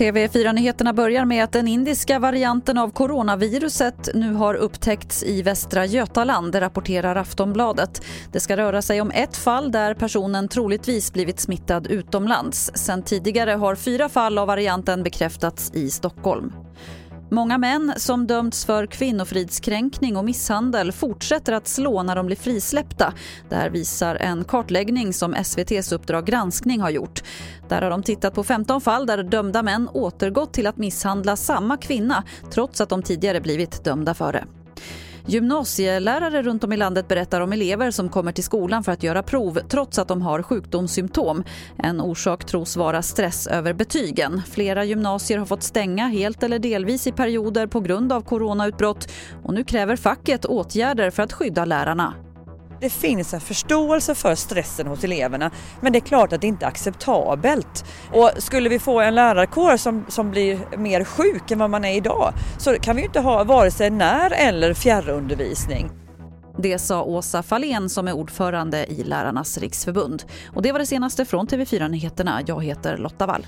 TV4-nyheterna börjar med att den indiska varianten av coronaviruset nu har upptäckts i Västra Götaland, rapporterar Aftonbladet. Det ska röra sig om ett fall där personen troligtvis blivit smittad utomlands. Sen tidigare har fyra fall av varianten bekräftats i Stockholm. Många män som dömts för kvinnofridskränkning och misshandel fortsätter att slå när de blir frisläppta. Det här visar en kartläggning som SVTs Uppdrag granskning har gjort. Där har de tittat på 15 fall där dömda män återgått till att misshandla samma kvinna trots att de tidigare blivit dömda för det. Gymnasielärare runt om i landet berättar om elever som kommer till skolan för att göra prov trots att de har sjukdomssymptom. En orsak tros vara stress över betygen. Flera gymnasier har fått stänga helt eller delvis i perioder på grund av coronautbrott och nu kräver facket åtgärder för att skydda lärarna. Det finns en förståelse för stressen hos eleverna men det är klart att det inte är acceptabelt. Och skulle vi få en lärarkår som, som blir mer sjuk än vad man är idag så kan vi ju inte ha vare sig när eller fjärrundervisning. Det sa Åsa Fahlén som är ordförande i Lärarnas riksförbund. Och det var det senaste från TV4 Nyheterna. Jag heter Lotta Wall.